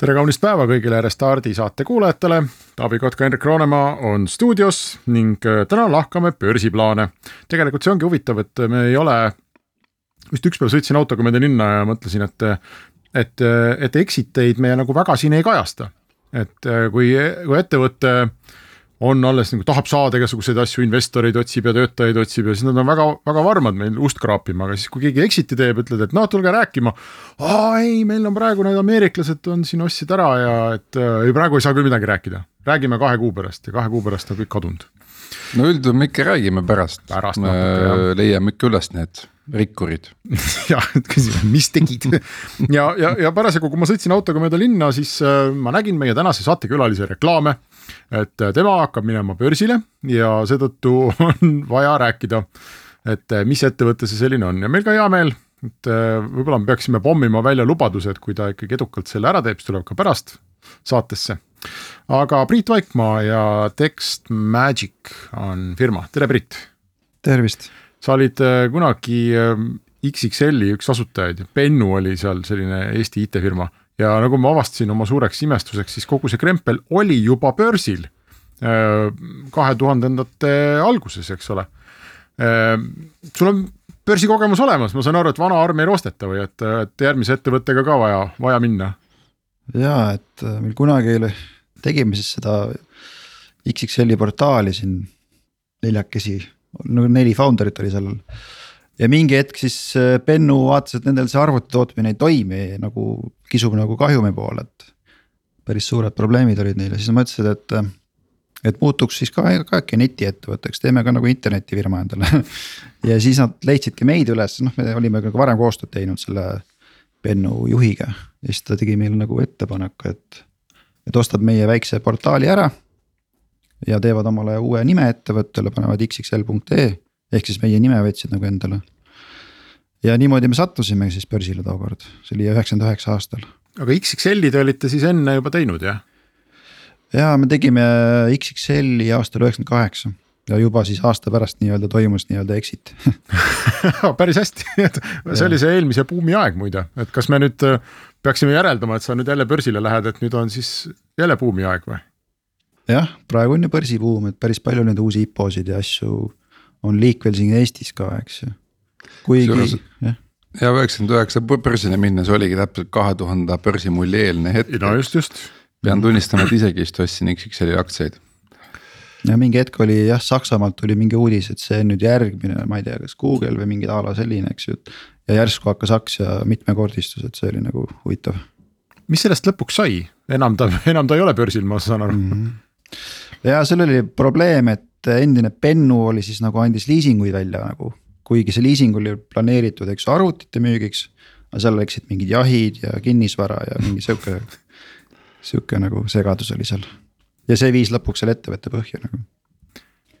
Tere kaunist päeva kõigile Restardi saate kuulajatele. Taavi Kotka, Hendrik Roonemaa on stuudios ning äh, täna lahkame börsiplaane. tegelikult see ongi huvitav, et me ei ole, just üks päev sõitsin autoga mööda linna ja mõtlesin, et, et, et exit eid me nagu väga siin ei kajasta. et äh, kui, kui ettevõte on alles nagu tahab saada igasuguseid asju, investoreid otsib ja töötajaid otsib ja siis nad on väga, väga varmad meil ust kraapima, aga siis, kui keegi exit'i teeb, ütled, et noh, tulge rääkima. aa ei, meil on praegu need ameeriklased on siin ostsid ära ja et äh, praegu ei saa küll midagi rääkida. räägime kahe kuu pärast ja kahe kuu pärast on kõik kadunud. no üldjuhul me ikka räägime pärast, Pärast me natuke, leiame ikka üles need rikkurid. jah, et küsime, mis tegid ja, ja, ja parasjagu, kui ma sõitsin autoga mööda linna, siis äh, ma nägin meie tänase saatekülalise reklaame. et äh, tema hakkab minema börsile ja seetõttu on vaja rääkida, et äh, mis ettevõte see selline on ja meil ka hea meel, et võib-olla me peaksime pommima välja lubaduse, et kui ta ikkagi edukalt selle ära teeb, siis tuleb ka pärast saatesse. aga Priit Vaikmaa ja Text Magic on firma, tere Priit tervist, sa olid äh, kunagi äh, XXL-i üks asutajaid, Pennu oli seal selline Eesti IT-firma ja nagu ma avastasin oma suureks imestuseks, siis kogu see krempel oli juba börsil äh, kahe tuhandendate alguses, eks ole. sul on börsikogemus olemas, ma saan aru, et vana arm ei roosteta või et, et järgmise ettevõttega ka vaja, vaja minna. ja et meil kunagi oli, tegime siis seda XXL-i portaali siin neljakesi, no neli founder'it oli seal. ja mingi hetk siis äh, Pennu vaatas, et nendel see arvuti tootmine ei toimi nagu kisub nagu kahjumi poole, et. päris suured probleemid olid neil ja siis nad mõtlesid, et, äh, et muutuks siis ka, ka äkki netiettevõtteks, teeme ka nagu internetifirma endale ja siis nad leidsidki meid üles, noh, me olime ka varem koostööd teinud selle Pennu juhiga ja siis ta tegi meile nagu ettepaneku, et, et ostab meie väikse portaali ära. Ja teevad omale uue nime ettevõttele, panevad xxl.ee ehk siis meie nime võtsid nagu endale. ja niimoodi me sattusime siis börsile tookord, see oli üheksakümmend üheksa aastal. aga XXL-i te olite siis enne juba teinud jah? ja me tegime XXL-i aastal üheksakümmend kaheksa ja juba siis aasta pärast nii-öelda toimus nii-öelda exit päris hästi, et see oli see eelmise buumi aeg muide, et kas me nüüd äh, peaksime järeldama, et sa nüüd jälle börsile lähed, et nüüd on siis jälle buumi aeg või? Jah, praegu on ju börsibuum, et päris palju neid uusi IPO-sid ja asju on liikvel siin Eestis ka, eks ju. kuigi jah, ja üheksakümmend üheksa börsile minnes oligi täpselt kahe tuhande börsimulli eelne hetk. no just, just. pean tunnistama, et isegi vist ostsin XXL-i aktsiaid. ja mingi hetk oli jah, Saksamaalt tuli mingi uudis, et see on nüüd järgmine, ma ei tea, kas Google või mingi a la selline, eks ju. ja järsku hakkas aktsia mitmekordistus, et see oli nagu huvitav mis sellest lõpuks sai, enam ta, enam ta ei ole börsil, ma saan aru mm. -hmm. Ja seal oli probleem, et endine Pennu oli siis nagu andis liisinguid välja nagu, kuigi see liising oli planeeritud, eks arvutite müügiks. aga seal läksid mingid jahid ja kinnisvara ja mingi sihuke, sihuke nagu segadus oli seal. ja see viis lõpuks selle ettevõtte põhja nagu.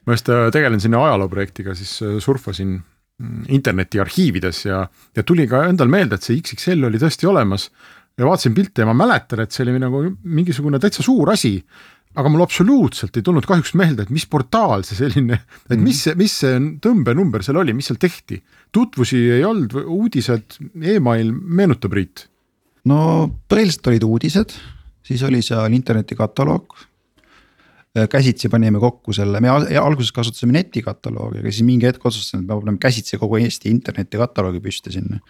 ma just äh, tegelen sinna ajalooprojektiga, siis äh, surfasin mm, interneti arhiivides ja, ja tuli ka endal meelde, et see XXL oli tõesti olemas. ja vaatasin pilte ja ma mäletan, et see oli nagu mingisugune täitsa suur asi. Aga mul absoluutselt ei tulnud kahjuks meelde, et mis portaal see selline, et mis see, mis see tõmbenumber seal oli, mis seal tehti. tutvusi ei olnud, uudised e, email, meenuta Priit no põhiliselt olid uudised, siis oli seal internetikataloog. käsitsi panime kokku selle, me al- alguses kasutasime netikataloogi, aga siis mingi hetk otsustasime, et me paneme käsitsi kogu Eesti internetikataloogi püsti sinna.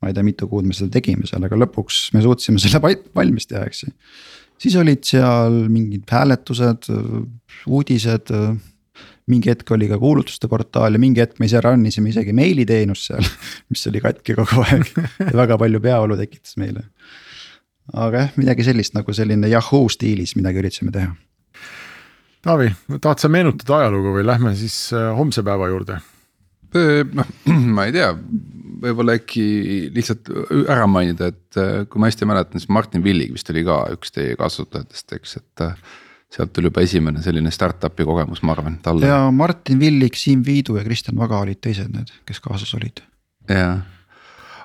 ma ei tea, mitu kuud me seda tegime seal, aga lõpuks me suutsime selle val- valmis teha, eks ju. Siis olid seal mingid hääletused, uudised. mingi hetk oli ka kuulutuste portaal ja mingi hetk me ise run isime isegi meiliteenust seal, mis oli katki kogu aeg ja väga palju peavalu tekitas meile aga jah, midagi sellist nagu selline Yahoo stiilis midagi üritasime teha. Taavi, tahad sa meenutada ajalugu või lähme siis äh, homse päeva juurde? Noh, ma ei tea, võib-olla äkki lihtsalt ära mainida, et äh, kui ma hästi mäletan, siis Martin Villig vist oli ka üks teie kasutajatest, eks, et. äh, sealt tuli juba esimene selline startup'i kogemus, ma arvan, talle. ja Martin Villig, Siim Viidu ja Kristjan Vaga olid teised need, kes kaasas olid. jah,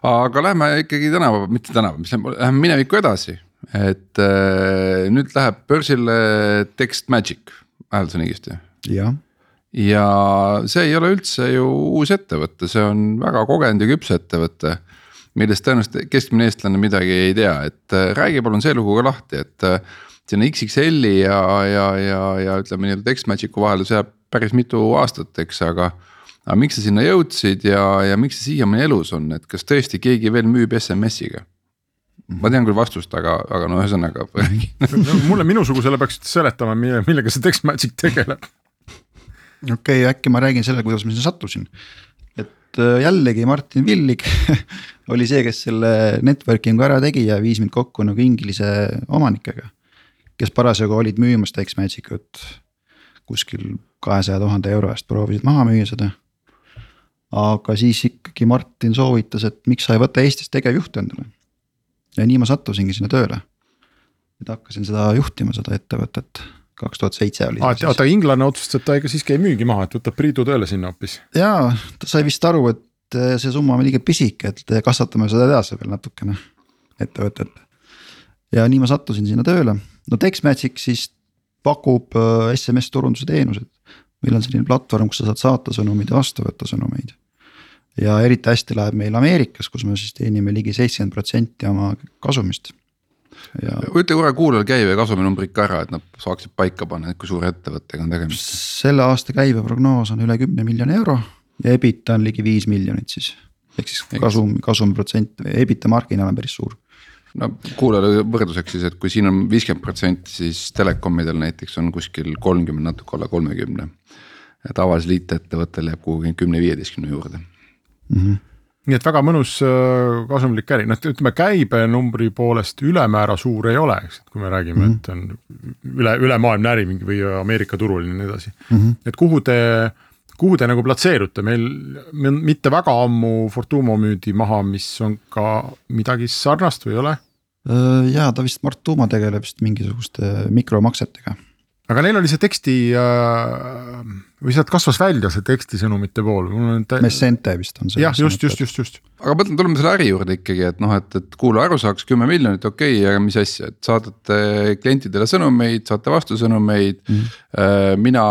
aga lähme ikkagi tänava, mitte tänava, mis läheme minevikku edasi, et äh, nüüd läheb börsile Text Magic, hääldasin õigesti? jah ja see ei ole üldse ju uus ettevõte, see on väga kogenud ja küps ettevõte millest tõenäoliselt keskmine eestlane midagi ei tea, et äh, räägi palun see lugu ka lahti, et äh, sinna XXL-i ja, ja, ja, ja ütleme nii-öelda Textmagicu vahele see jääb päris mitu aastat, eks, aga. aga miks sa sinna jõudsid ja, ja miks see siiamaani elus on, et kas tõesti keegi veel müüb SMS-iga? ma tean küll vastust, aga, aga no ühesõnaga no, mulle minusugusele peaks seletama, millega see Textmagic tegeleb. Okei okay,, äkki ma räägin selle, kuidas ma sinna sattusin et äh, jällegi Martin Villig oli see, kes selle networking'u ära tegi ja viis mind kokku nagu Inglise omanikega. kes parasjagu olid müümas Textmagic ut kuskil kahesaja tuhande euro eest proovisid maha müüa seda. aga siis ikkagi Martin soovitas, et miks sa ei võta Eestis tegevjuhti endale. ja nii ma sattusingi sinna tööle. et hakkasin seda juhtima, seda ettevõtet kaks tuhat seitse oli. oota, inglane otsustas, et ta ikka siiski ei müügi maha, et võtab Priidu tööle sinna hoopis. jaa, ta sai vist aru, et eh, see summa on liiga pisike, et kasvatame seda edasi veel natukene, ettevõtet. ja nii ma sattusin sinna tööle, no Textmagic siis pakub SMS eh, turunduse teenuseid. meil on selline platvorm, kus sa saad saata sõnumeid ja vastu võtta sõnumeid. ja eriti hästi läheb meil Ameerikas, kus me siis teenime ligi seitsekümmend protsenti oma kasumist ja. ütle korra kuulajale käive kasuminumbrid ka ära, et nad saaksid paika panna, et kui suure ettevõttega on tegemist. selle aasta käibeprognoos on üle kümne miljoni euro ja EBITDA on ligi viis miljonit siis. ehk siis kasum, kasumprotsent, EBITDA marginaal on päris suur no kuulajale võrdluseks siis, et kui siin on viiskümmend protsenti, siis telekomidel näiteks on kuskil kolmkümmend, natuke alla kolmekümne. tavalisel IT-ettevõttel jääb kuhugi kümne-viieteistkümne juurde mm. -hmm nii et väga mõnus äh, kasumlik äri, noh ütleme käibenumbri poolest ülemäära suur ei ole, eks, et kui me räägime mm, -hmm. et on üle, ülemaailmne äri mingi või Ameerika turul ja nii edasi mm. -hmm. et kuhu te, kuhu te nagu platseerute, meil mitte väga ammu Fortumo müüdi maha, mis on ka midagi sarnast või ei ole? Äh, ja ta vist, Mart Tuuma tegeleb vist mingisuguste mikromaksetega aga neil oli see teksti äh, või sealt kasvas välja see tekstisõnumite pool. Messente vist on see. jah, just, just, just, just. aga mõtlen, tuleme selle äri juurde ikkagi, et noh, et, et kuulaja aru saaks kümme miljonit, okei okay,, aga mis asja, et saadate klientidele sõnumeid, saate vastusõnumeid mm. -hmm. mina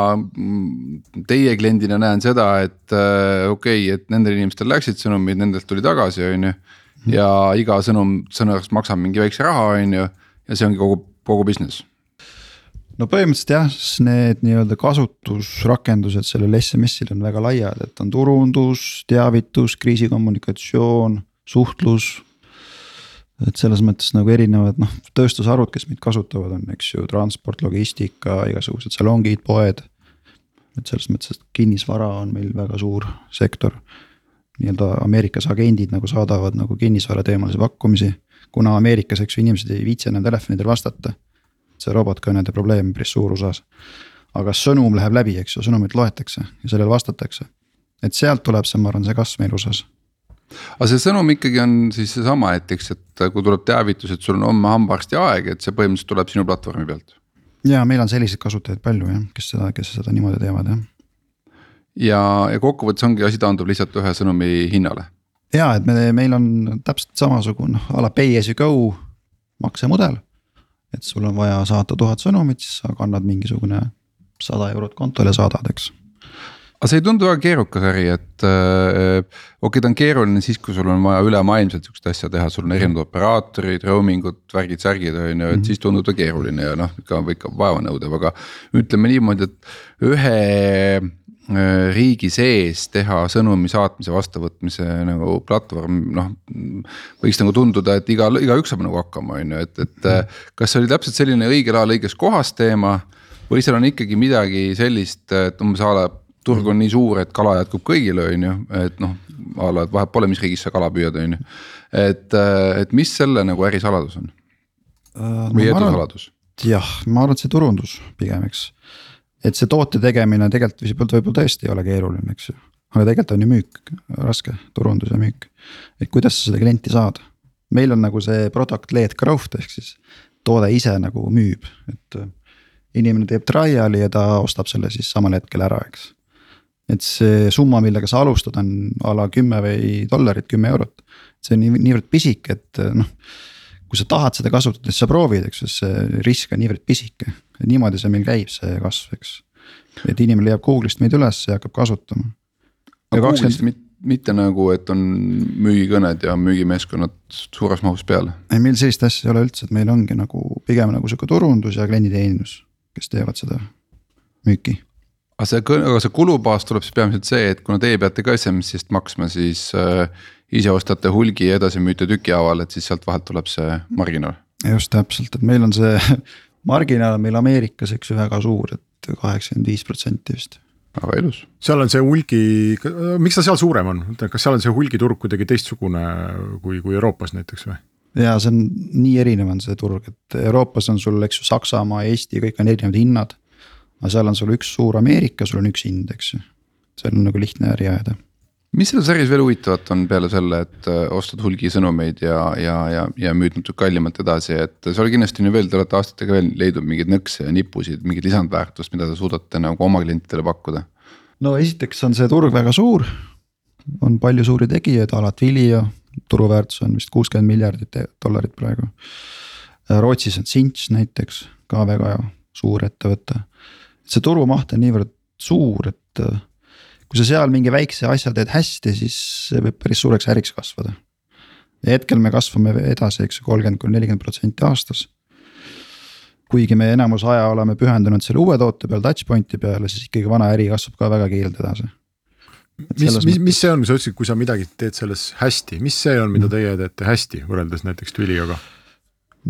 teie kliendina näen seda, et äh, okei okay,, et nendel inimestel läksid sõnumid, nendelt tuli tagasi, on ju. Mhm. ja iga sõnum sõnumist maksab mingi väikse raha, on ju, ja see ongi kogu, kogu business no põhimõtteliselt jah, need nii-öelda kasutusrakendused sellel SMS-il on väga laiad, et on turundus, teavitus, kriisikommunikatsioon, suhtlus. et selles mõttes nagu erinevad noh, tööstusharud, kes meid kasutavad, on, eks ju, transport, logistika, igasugused salongid, poed. et selles mõttes, et kinnisvara on meil väga suur sektor. nii-öelda Ameerikas agendid nagu saadavad nagu kinnisvara teemalisi pakkumisi, kuna Ameerikas, eks ju, inimesed ei viitsi enam telefonidel vastata see robotkõnede probleem päris suur osas. aga sõnum läheb läbi, eks ju, sõnumit loetakse ja sellele vastatakse. et sealt tuleb see, ma arvan, see kasv meil USA-s aga see sõnum ikkagi on siis seesama, et eks, et kui tuleb teavitus, et sul on homme hambaarsti aeg, et see põhimõtteliselt tuleb sinu platvormi pealt. ja meil on selliseid kasutajaid palju jah, kes seda, kes seda niimoodi teevad jah. ja, ja kokkuvõttes ongi asi taandub lihtsalt ühe sõnumi hinnale. ja et me, meil on täpselt samasugune noh, a la pay as you go maksemudel et sul on vaja saata tuhat sõnumit, siis sa kannad mingisugune sada eurot kontole, saadad, eks aga see ei tundu väga keerukas äri, et äh, okei okay,, ta on keeruline siis, kui sul on vaja ülemaailmselt sihukest asja teha, sul on erinevad operaatorid, roaming ud, värgid, särgid on ju, et -hmm. siis tundub ta keeruline ja noh, ikka, ikka vaevanõudev, aga. ütleme niimoodi, et ühe riigi sees teha sõnumi saatmise, vastuvõtmise nagu platvorm, noh. võiks nagu tunduda, et iga, igaüks saab nagu hakkama, on ju, et, et -hmm. kas see oli täpselt selline õigel ajal õiges kohas teema. või seal on ikkagi midagi sellist, et umbes a la turg on nii suur, et kala jätkub kõigile, on ju, et noh, a la, et vahet pole, mis riigis sa kala püüad, on ju. et, et mis selle nagu ärisaladus on uh,? või no, edusaladus? jah, ma arvan, et see turundus pigem, eks. Et see toote tegemine tegelikult võib-olla, võib-olla tõesti ei ole keeruline, eks ju. aga tegelikult on ju müük raske, turundus ja müük. et kuidas sa seda klienti saad. meil on nagu see product led growth ehk siis toode ise nagu müüb, et inimene teeb trial'i ja ta ostab selle siis samal hetkel ära, eks. et see summa, millega sa alustad, on a la kümme või dollarit, kümme eurot. see on nii, niivõrd pisike, et noh, kui sa tahad seda kasutada, siis sa proovid, eks ju, see risk on niivõrd pisike. niimoodi see meil käib, see kasv, eks. et inimene leiab Google'ist meid üles ja hakkab kasutama. aga Google'ist 20... mitte nagu, et on müügikõned ja müügimeeskonnad suures mahus peal? ei, meil sellist asja ei ole üldse, et meil ongi nagu pigem nagu sihuke turundus ja klienditeenindus kes teevad seda müüki. Aga see, aga see kulubaas tuleb siis peamiselt see, et kuna teie peate ka SMS-ist maksma, siis äh, ise ostate hulgi ja edasi müüte tükihaaval, et siis sealt vahelt tuleb see marginaal. just täpselt, et meil on see marginaal on meil Ameerikas, eks ju, väga suur et, et kaheksakümmend viis protsenti vist väga ilus. seal on see hulgi, miks ta seal suurem on, kas seal on see hulgiturg kuidagi teistsugune kui, kui Euroopas näiteks või? ja see on nii erinev on see turg, et Euroopas on sul, eks ju, Saksamaa, Eesti, kõik on erinevad hinnad. Aga seal on sul üks suur Ameerika, sul on üks hind, eks ju, seal on nagu lihtne äri ajada mis selles äris veel huvitavat on peale selle, et äh, ostad hulgisõnumeid ja, ja, ja, ja müüd natuke kallimalt edasi, et seal kindlasti on ju veel, te olete aastatega veel leidnud mingeid nõkse ja nippusid, mingit lisandväärtust, mida te suudate nagu oma klientidele pakkuda? no esiteks on see turg väga suur, on palju suuri tegijaid, alati Vilio, turuväärtus on vist kuuskümmend miljardit dollarit praegu. Rootsis on Cinch näiteks ka väga suur ettevõte. See turumaht on niivõrd suur, et äh, kui sa seal mingi väikse asja teed hästi, siis see võib päris suureks äriks kasvada. ja hetkel me kasvame edasi, eks ju, kolmkümmend kuni nelikümmend protsenti aastas. kuigi me enamus aja oleme pühendunud selle uue toote peale, touchpoint'i peale, siis ikkagi vana äri kasvab ka väga kiirelt edasi mis, mis, mis see on, sa ütlesid, kui sa midagi teed selles hästi, mis see on, mida teie teete hästi võrreldes näiteks Twilioga?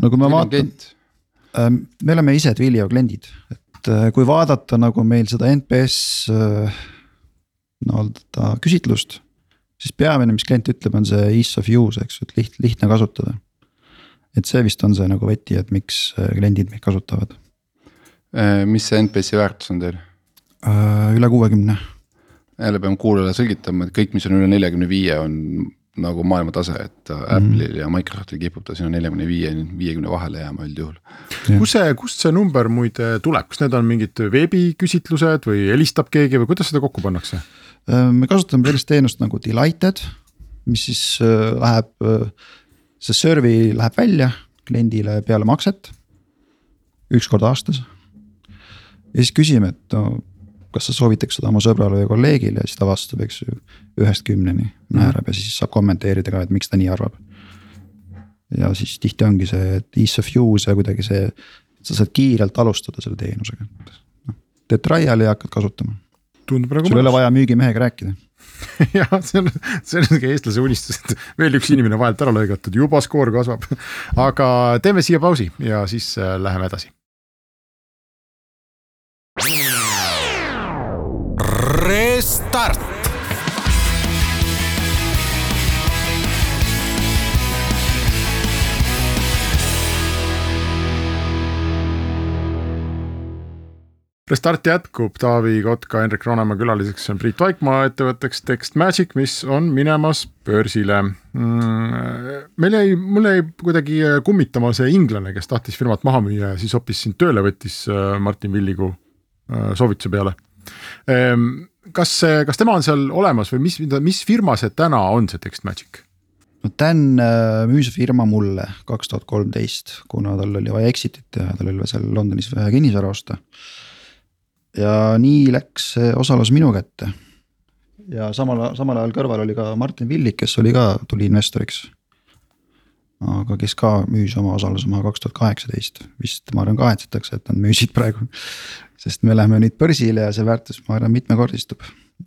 no kui ma vaatan, äh, me oleme ise Twilio kliendid, et äh, kui vaadata nagu meil seda NPS äh, nii-öelda küsitlust. siis peamine, mis klient ütleb, on see ease of use, eks ju, et liht-, lihtne kasutada. et see vist on see nagu võti, et miks kliendid meid kasutavad. mis see NPS-i väärtus on teil? üle kuuekümne jälle peame kuulajale selgitama, et kõik, mis on üle neljakümne viie, on nagu maailma tase, et mm. Apple'il ja Microsoftil kipub ta sinna neljakümne viie, viiekümne vahele jääma üldjuhul. kus see, kust see number muide tuleb, kas need on mingid veebiküsitlused või helistab keegi või kuidas seda kokku pannakse? Äh, me kasutame sellist teenust nagu Delighted, mis siis äh, läheb, äh, see server'i läheb välja kliendile peale makset. üks kord aastas. ja siis küsime, et no kas sa soovitaks seda oma sõbrale või kolleegile ja siis ta vastab, eks ju, ühest kümneni määrab ja siis saab kommenteerida ka, et miks ta nii arvab. ja siis tihti ongi see, et ease of use ja kuidagi see, sa saad kiirelt alustada selle teenusega. noh, teed trial'i ja hakkad kasutama. nagu. sul ei ole vaja müügimehega rääkida jah, see on, see on sihuke eestlase unistus, et veel üks inimene vahelt ära lõigatud, juba skoor kasvab. aga teeme siia pausi ja siis äh, läheme edasi Restart. Restart jätkub, Taavi Kotka, Hendrik Roonemaa külaliseks on Priit Vaikmaa ettevõtteks Text Magic, mis on minemas börsile mm,. meil jäi, mul jäi kuidagi kummitama see inglane, kes tahtis firmat maha müüa ja siis hoopis sind tööle võttis äh, Martin Villigu äh, soovituse peale Ehm, kas, kas tema on seal olemas või mis, mis firma see täna on, see Text Magic? no Dan äh, müüs firma mulle kaks tuhat kolmteist, kuna tal oli vaja exit'it teha, tal oli vaja seal Londonis kinnisvara osta. ja nii läks see osalus minu kätte. ja samal, samal ajal kõrval oli ka Martin Villik, kes oli ka, tuli investoriks. Aga kes ka müüs oma osaluse maha kaks tuhat kaheksateist, vist ma arvan kahetsetakse, et nad müüsid praegu. sest me läheme nüüd börsile ja see väärtus, ma arvan, mitmekordistub,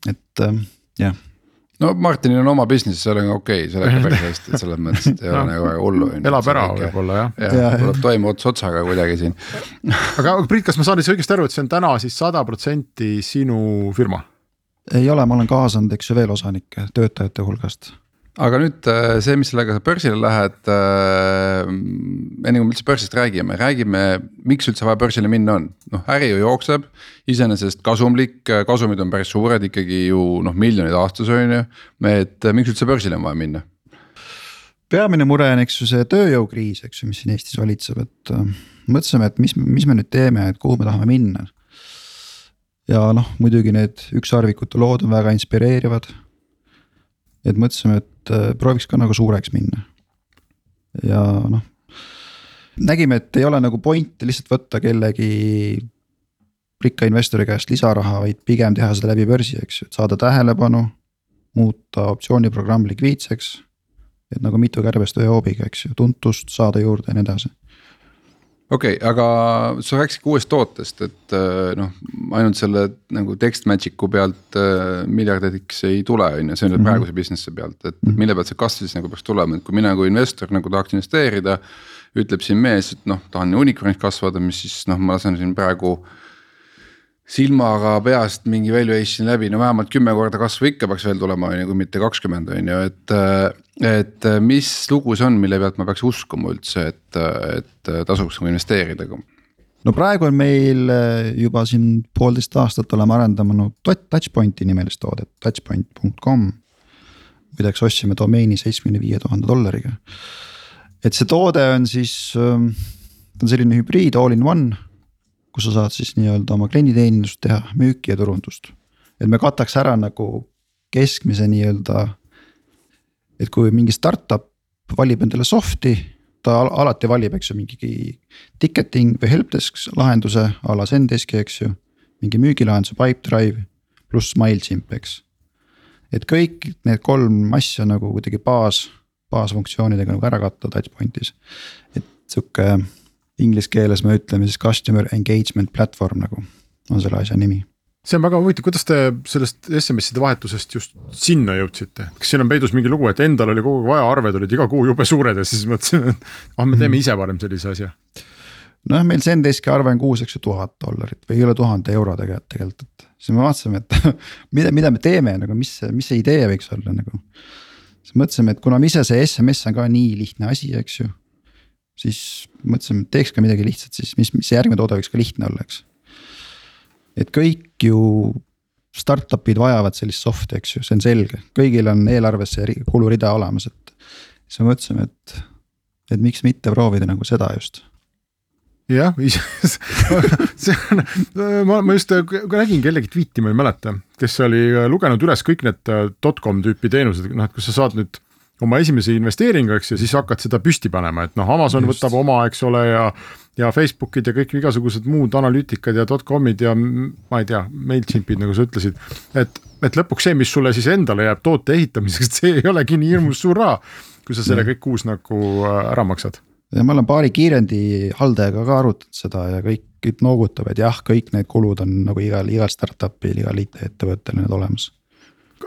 et äh, jah. no Martinil on oma business, see on okei okay,, see läheb päris hästi, et selles mõttes, et ei ole nagu väga hullu. elab ära võib-olla jah. jah ja,, tuleb toime ots otsaga kuidagi siin. Aga Priit, kas ma saan siis õigesti aru, et see on täna siis sada protsenti sinu firma? ei ole, ma olen kaasanud, eks ju, veel osanikke töötajate hulgast aga nüüd äh, see, mis sellega sa börsile lähed, äh, enne kui me üldse börsist räägime, räägime, miks üldse vaja börsile minna on, noh äri ju jookseb. iseenesest kasumlik, kasumid on päris suured ikkagi ju noh, miljonid aastas on ju, et miks üldse börsile on vaja minna? peamine mure on, eks ju, see tööjõukriis, eks ju, mis siin Eestis valitseb, et äh, mõtlesime, et mis, mis me nüüd teeme, et kuhu me tahame minna. ja noh, muidugi need ükssarvikute lood on väga inspireerivad. et mõtlesime, et äh, prooviks ka nagu suureks minna. ja noh, nägime, et ei ole nagu pointi lihtsalt võtta kellegi rikka investori käest lisaraha, vaid pigem teha seda läbi börsi, eks ju, et saada tähelepanu. muuta optsiooniprogramm likviidseks et nagu mitu kärbest ühe hoobiga, eks ju, tuntust saada juurde ja nii edasi okei okay,, aga sa rääkisid ka uuest tootest, et äh, noh, ainult selle nagu text magic'u pealt äh, miljardiks ei tule, on ju, see on mm -hmm. praeguse business'i pealt, et mm -hmm. mille pealt see kasv siis nagu peaks tulema, et kui mina kui investor nagu tahaks investeerida. ütleb siin mees, et noh, tahan unicorn'is kasvada, mis siis noh, ma lasen siin praegu silmaga peast mingi valuation läbi, no vähemalt kümme korda kasvu ikka peaks veel tulema, on ju, kui mitte kakskümmend on ju, et. et mis lugu see on, mille pealt ma peaks uskuma üldse, et, et tasuks nagu investeerida? no praegu on meil juba siin poolteist aastat oleme arendanud Touchpointi nimelist toodet, touchpoint.com. muideks ostsime domeeni seitsmekümne viie tuhande dollariga. et see toode on siis, ta on selline hübriid all in one kus sa saad siis nii-öelda oma klienditeenindust teha, müüki ja turundust. et me kataks ära nagu keskmise nii-öelda. et kui mingi startup valib endale soft'i, ta alati valib, eks ju, mingi ticketing või helpdesk lahenduse a la Zendeski, eks ju. mingi müügilahenduse Pipedrive pluss MailChimp, eks. et kõik need kolm asja nagu kuidagi baas, baasfunktsioonidega nagu ära katta Touchpointis, et sihuke inglise keeles me ütleme siis customer engagement platvorm nagu on selle asja nimi see on väga huvitav, kuidas te sellest SMS-ide vahetusest just sinna jõudsite, kas siin on peidus mingi lugu, et endal oli kogu aeg vaja, arved olid iga kuu jube suured ja siis mõtlesime, et ah, me teeme ise varem sellise asja. nojah, meil Zendeski arve on kuus, eks ju, tuhat dollarit või üle tuhande euro tegelikult, tegelikult, et siis me vaatasime, et mida, mida me teeme nagu, mis, mis see idee võiks olla nagu. siis mõtlesime, et kuna ise see SMS on ka nii lihtne asi, eks ju siis mõtlesime, et teeks ka midagi lihtsat, siis mis, mis see järgmine toode võiks ka lihtne olla, eks. et kõik ju startup'id vajavad sellist soft'i, eks ju, see on selge, kõigil on eelarves see kulurida olemas, et. siis me mõtlesime, et, et miks mitte proovida nagu seda just jah, see on, ma, ma just nägin kellegi tweet'i, ma ei mäleta, kes oli lugenud üles kõik need dotcom tüüpi teenused, noh, et kus sa saad nüüd oma esimese investeeringu, eks ju, siis hakkad seda püsti panema, et noh, Amazon Just. võtab oma, eks ole, ja. ja Facebookid ja kõik igasugused muud analüütikad ja dotcom'id ja ma ei tea, MailChimpid, nagu sa ütlesid. et, et lõpuks see, mis sulle siis endale jääb toote ehitamiseks, see ei olegi nii hirmus suur raha. kui sa selle kõik kuus nagu äh, ära maksad. ja ma olen paari kiirendi haldajaga ka arutanud seda ja kõik, kõik noogutavad, jah, kõik need kulud on nagu igal, igal startup'il, igal IT-ettevõttel need olemas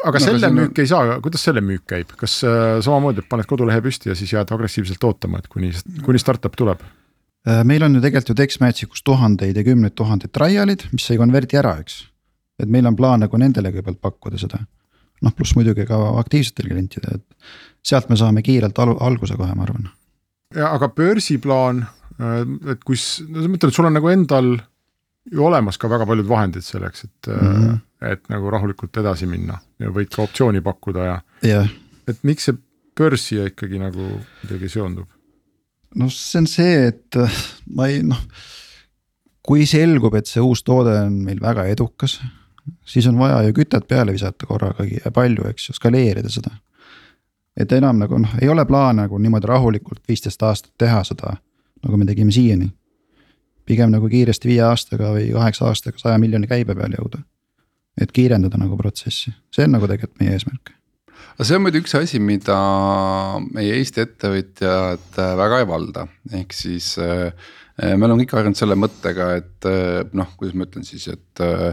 aga no, selle müük on... ei saa, kuidas selle müük käib, kas äh, samamoodi, et paned kodulehe püsti ja siis jääd agressiivselt ootama, et kuni, kuni startup tuleb? Äh, meil on ju tegelikult ju Dexmatchicus tuhandeid ja kümneid tuhandeid trial'id, mis ei konverdi ära, eks. et meil on plaan nagu nendele kõigepealt pakkuda seda. noh, pluss muidugi ka aktiivsetele klientidele, et sealt me saame kiirelt al alguse kohe, ma arvan. aga börsiplaan, äh, et kui, no sa mõtled, et sul on nagu endal ju olemas ka väga paljud vahendid selleks, et mm, -hmm. et nagu rahulikult edasi minna ja võid ka optsiooni pakkuda ja yeah.. et miks see börsiga ikkagi nagu kuidagi seondub? noh, see on see, et äh, ma ei noh, kui selgub, et see uus toode on meil väga edukas, siis on vaja ju kütet peale visata korraga ja palju, eks ju, skaleerida seda. et enam nagu noh, ei ole plaan nagu niimoodi rahulikult viisteist aastat teha seda, nagu me tegime siiani pigem nagu kiiresti viie aastaga või kaheksa aastaga saja miljoni käibe peale jõuda. et kiirendada nagu protsessi, see on nagu tegelikult meie eesmärk. aga see on muidu üks asi, mida meie Eesti ettevõtjad väga ei valda, ehk siis äh, me oleme kõik harjunud selle mõttega, et äh, noh, kuidas ma ütlen siis, et äh,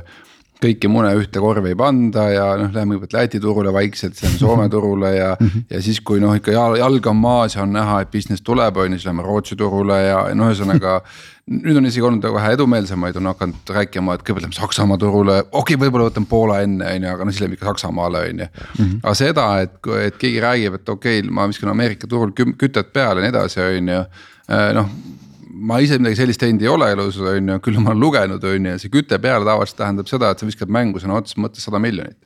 kõiki mune ühte korvi ei panda ja noh, läheme kõigepealt Läti turule vaikselt, siis lähme Soome turule ja mhm. ja siis, kui noh, ikka jalg on maas ja on näha, et business tuleb, on ju, siis lähme Rootsi turule ja noh, ühesõnaga. nüüd on isegi olnud vähe edumeelsemaid, on hakanud rääkima, et kõigepealt lähme Saksamaa turule, okei okay,, võib-olla võtan Poola enne, on ju, aga noh, siis lähme ikka Saksamaale, on ju. Mhm. aga seda, et, et keegi räägib, et okei okay,, ma viskan Ameerika turul kütet peale ja nii edasi, on ju eh, noh ma ise midagi sellist teinud ei ole elus, on ju, küll ma olen lugenud, on ju, see küte peale tavaliselt tähendab seda, et sa viskad mängu sõna otseses mõttes sada miljonit.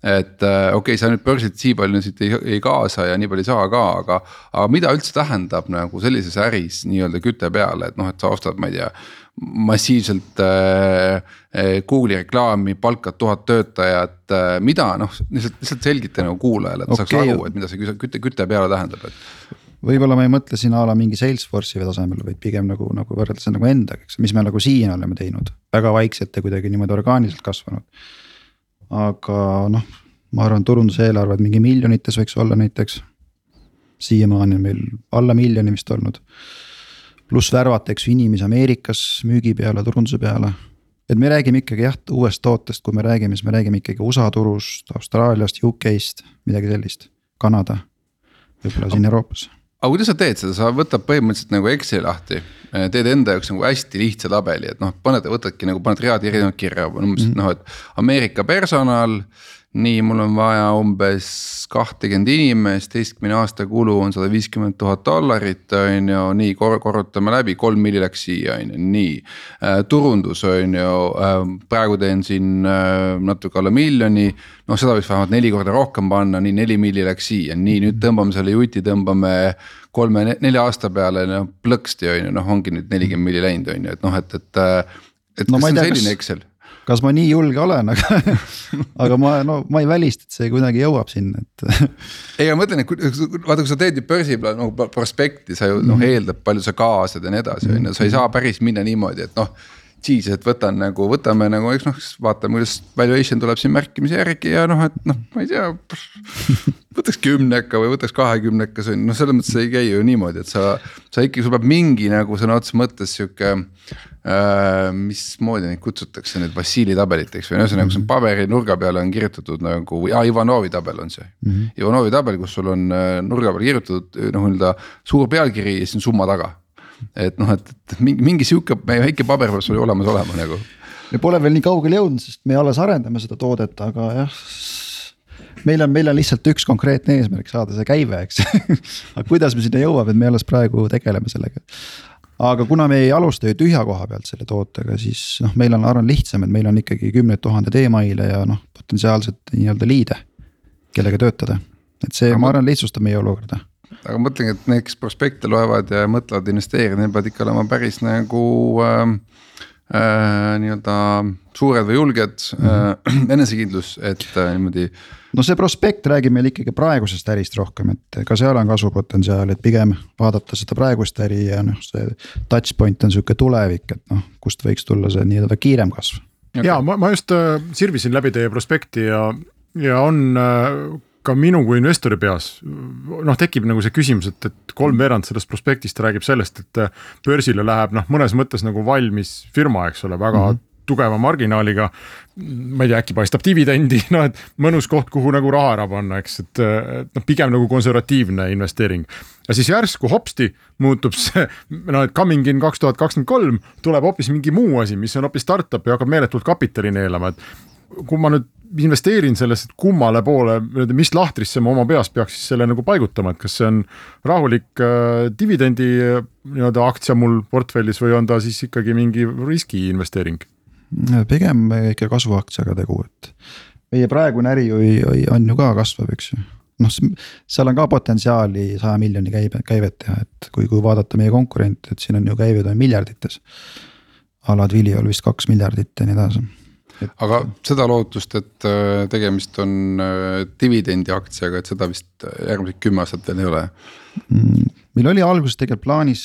et okei okay,, sa nüüd börsilt nii palju siit ei, ei kaasa ja nii palju ei saa ka, aga, aga mida üldse tähendab nagu sellises äris nii-öelda küte peale, et noh, et sa ostad, ma ei tea massiivselt äh, äh, Google'i reklaami, palkad tuhat töötajat äh,, mida noh, lihtsalt, lihtsalt selgita nagu kuulajale, et okay. saaks aru, et mida see küte, küte peale tähendab, et. Võib-olla ma ei mõtle siin a la mingi Salesforce'i tasemel, vaid pigem nagu, nagu võrreldes nagu endaga, eks, mis me nagu siiani oleme teinud, väga vaikselt ja kuidagi niimoodi orgaaniliselt kasvanud. aga noh, ma arvan, turunduseelarved mingi miljonites võiks olla näiteks. siiamaani on meil alla miljoni vist olnud pluss värvata, eks ju, inimesi Ameerikas müügi peale, turunduse peale. et me räägime ikkagi jah, uuest tootest, kui me räägime, siis me räägime ikkagi USA turust, Austraaliast, UK-st, midagi sellist, Kanada, võib-olla siin Euroopas aga kuidas sa teed seda, sa võtad põhimõtteliselt nagu Exceli lahti, teed enda jaoks nagu hästi lihtsa tabeli, et noh, paned, võtadki nagu paned read erinevad kirja, umbes mm -hmm. noh, et Ameerika personal nii, mul on vaja umbes kahtekümmend inimest, keskmine aastakulu on sada viiskümmend tuhat dollarit, on ju, nii kor korrutame läbi, kolm milli läks siia, on ju, nii äh,. turundus on ju äh,, praegu teen siin äh, natuke alla miljoni, noh, seda võiks vähemalt neli korda rohkem panna, nii neli milli läks siia, nii nüüd tõmbame selle juti, tõmbame kolme, nelja aasta peale, no plõksti on ju, noh, ongi nüüd nelikümmend milli läinud, on ju, et noh, et, et. et no, kas see on selline Excel? Kas ma nii julge olen, aga aga ma no ma ei välista, et see kuidagi jõuab sinna, et. ei, ma mõtlen, et vaata, kui sa teed ju börsiplaani nagu prospekti, sa ju noh mm -hmm. eeldab, palju sa kaasad ja nii edasi, on ju, sa ei saa päris minna niimoodi, et noh siis, et võtan nagu, võtame nagu, eks noh, vaatame, kuidas valuation tuleb siin märkimise järgi ja noh, et noh, ma ei tea. võtaks kümneka või võtaks kahekümneka, see on noh, selles mõttes ei käi ju niimoodi, et sa, sa ikkagi, sul peab mingi nagu sõna otseses mõttes sihuke äh,. mismoodi neid kutsutakse nüüd Vassili tabeliteks või ühesõnaga, kus on paberi nurga peale on kirjutatud nagu, aa Ivanovi tabel on see mm. -hmm. Ivanovi tabel, kus sul on äh, nurga peal kirjutatud noh, nii-öelda suur pealkiri ja siis on summa taga et noh, et, et mingi, mingi sihuke väike paber peab sul ju olemas olema nagu. me pole veel nii kaugele jõudnud, sest me alles arendame seda toodet, aga jah. meil on, meil on lihtsalt üks konkreetne eesmärk saada see käive, eks aga kuidas me sinna jõuame, et me alles praegu tegeleme sellega aga kuna me ei alusta ju tühja koha pealt selle tootega, siis noh, meil on, arvan lihtsam, et meil on ikkagi kümneid tuhandeid email'e ja noh, potentsiaalselt nii-öelda liide, kellega töötada. et see, ma arvan, lihtsustab meie olukorda aga ma mõtlengi, et need, kes prospekte loevad ja mõtlevad investeerida, neil peavad ikka olema päris nagu äh, äh, nii-öelda suured või julged mm -hmm. äh, enesekindlus, et äh, niimoodi. no see prospekt räägib meil ikkagi praegusest ärist rohkem, et ka seal on kasvupotentsiaal, et pigem vaadata seda praegust äri ja noh, see touch point on sihuke tulevik, et noh, kust võiks tulla see nii-öelda kiirem kasv. ja ma, ma just äh, sirvisin läbi teie prospekti ja, ja on äh, ka minu kui investori peas noh, tekib nagu see küsimus, et, et kolmveerand sellest prospektist räägib sellest, et börsile läheb noh, mõnes mõttes nagu valmis firma, eks ole, väga mm -hmm tugeva marginaaliga. ma ei tea, äkki paistab dividendi, noh et mõnus koht, kuhu nagu raha ära panna, eks, et, et noh, pigem nagu konservatiivne investeering. ja siis järsku hopsti muutub see, noh et coming in kaks tuhat kakskümmend kolm tuleb hoopis mingi muu asi, mis on hoopis startup ja hakkab meeletult kapitali neelama, et kui ma nüüd investeerin sellesse, et kummale poole, mis lahtrisse ma oma peas peaks siis selle nagu paigutama, et kas see on rahulik äh, dividendi äh, nii-öelda aktsia mul portfellis või on ta siis ikkagi mingi riskiinvesteering? pigem ikka kasvuaktsiaga tegu, et meie praegune äri ju on ju ka kasvav, eks ju noh, seal on ka potentsiaali saja miljoni käibe, käivet teha, et kui, kui vaadata meie konkurente, et siin on ju käibed on miljardites. alad Viliol vist kaks miljardit ja nii edasi et.... aga seda lootust, et äh, tegemist on äh, dividendi aktsiaga, et seda vist järgmised kümme aastat veel ei ole mm,? meil oli alguses tegelikult plaanis,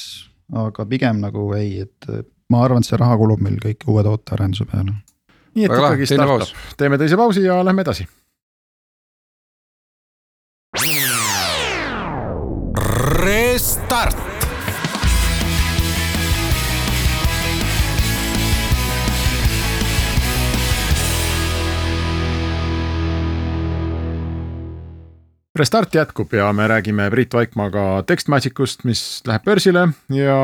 aga pigem nagu ei, et ma arvan, et see raha kulub meil kõik uue tootearenduse peale. nii et Väga ikkagi startup, teeme teise pausi ja lähme edasi. Restart Restart jätkub ja me räägime Priit Vaikmaaga Textmagicust, mis läheb börsile ja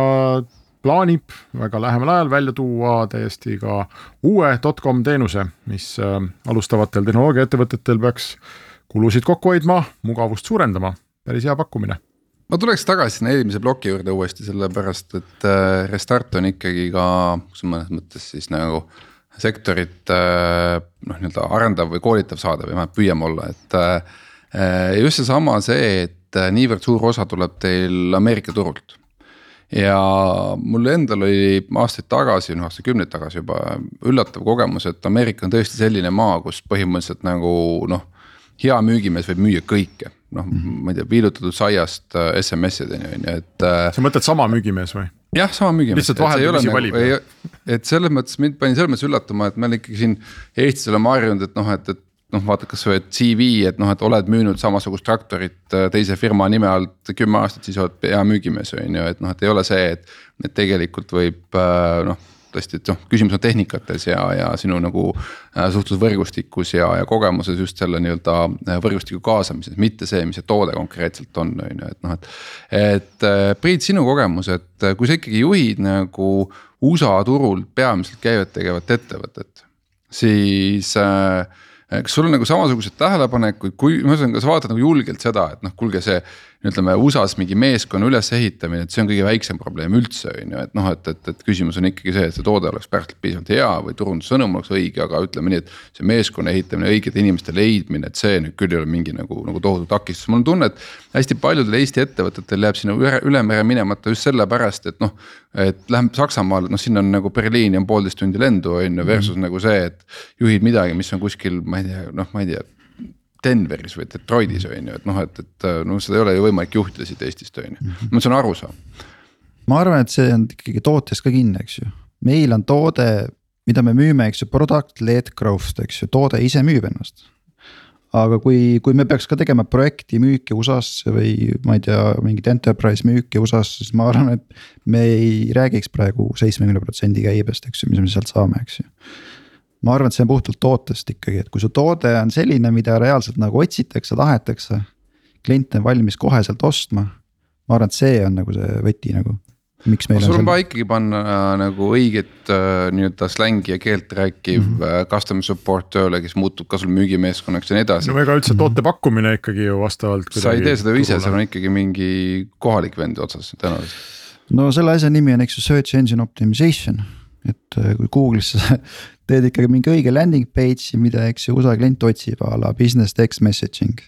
plaanib väga lähemal ajal välja tuua täiesti ka uue dotcom teenuse, mis äh, alustavatel tehnoloogiaettevõtetel peaks kulusid kokku hoidma, mugavust suurendama, päris hea pakkumine ma tuleks tagasi sinna eelmise ploki juurde uuesti, sellepärast et äh, Restart on ikkagi ka, mõnes mõttes siis nagu sektorit noh, nii-öelda arendav või koolitav saade või vähemalt püüame olla, et. Just seesama see, et niivõrd suur osa tuleb teil Ameerika turult ja mul endal oli aastaid tagasi, noh aastakümneid tagasi juba üllatav kogemus, et Ameerika on tõesti selline maa, kus põhimõtteliselt nagu noh. hea müügimees võib müüa kõike, noh mm -hmm. ma ei tea, viilutatud saiast äh, SMS-ideni on ju, et. Äh, sa mõtled sama müügimees või? jah, sama müügimees. lihtsalt vaheldumisi nagu, valib. et selles mõttes mind pani selles mõttes üllatuma, et me ikkagi siin Eestis oleme harjunud, et noh, et, et noh, vaata kasvõi CV, et noh, et oled müünud samasugust traktorit äh, teise firma nime alt kümme aastat, siis oled hea müügimees, on ju, et noh, et ei ole see, et. et tegelikult võib äh, noh, tõesti, et noh, küsimus on tehnikates ja, ja sinu nagu äh, suhtlusvõrgustikus ja, ja kogemuses just selle nii-öelda võrgustiku kaasamises, mitte see, mis see toode konkreetselt on, on ju, et noh, et. et Priit, sinu kogemus, et kui sa ikkagi juhid nagu USA turul peamiselt käivet tegevat ettevõtet, siis äh, kas sul on nagu samasuguseid tähelepanekuid, kui ühesõnaga sa vaatad nagu julgelt seda, et noh, kuulge, see ütleme USA-s mingi meeskonna ülesehitamine, et see on kõige väiksem probleem üldse on ju, et noh, et, et, et küsimus on ikkagi see, et see toode oleks pärast piisavalt hea või turundussõnum oleks õige, aga ütleme nii, et. see meeskonna ehitamine, õigete inimeste leidmine, et see nüüd küll ei ole mingi nagu, nagu tohutu takistus, mul on tunne, et. hästi paljudel Eesti ettevõtetel jääb sinna üle, üle mere minemata just sellepärast, et noh. et läheb Saksamaale, noh siin on nagu Berliini on poolteist tundi lendu on ju versus mm -hmm. nagu see, et juhid midagi, mis on kuskil, ma ei tea, noh, ma ei tea Denveris või Detroitis on ju, et noh, et, et noh, seda ei ole ju võimalik juhtida siit Eestist on ju, mhm. ma saan aru saama. ma arvan, et see on ikkagi tootes ka kinni, eks ju, meil on toode, mida me müüme, eks ju, product led growth, eks ju, toode ise müüb ennast. aga kui, kui me peaks ka tegema projekti müüki USA-sse või ma ei tea, mingit enterprise müüki USA-sse, siis ma arvan, et me ei räägiks praegu seitsmekümne protsendi käibest, eks ju, mis me sealt saame, eks ju ma arvan, et see on puhtalt tootest ikkagi, et kui su toode on selline, mida reaalselt nagu otsitakse, tahetakse. klient on valmis koheselt ostma. ma arvan, et see on nagu see võti nagu, miks meil sul on vaja ikkagi panna äh, nagu õiget äh, nii-öelda slängi ja keelt rääkiv mm -hmm. customer support tööle, kes muutub ka sul müügimeeskonnaks ja nii edasi. no ega üldse toote pakkumine ikkagi ju vastavalt. sa ei tee seda ju ise, seal on ikkagi mingi kohalik vend otsas tõenäoliselt. no selle asja nimi on, eks ju, search engine optimization et kui Google'is sa teed ikkagi mingi õige landing page'i, mida, eks ju, USA klient otsib a la business text messaging.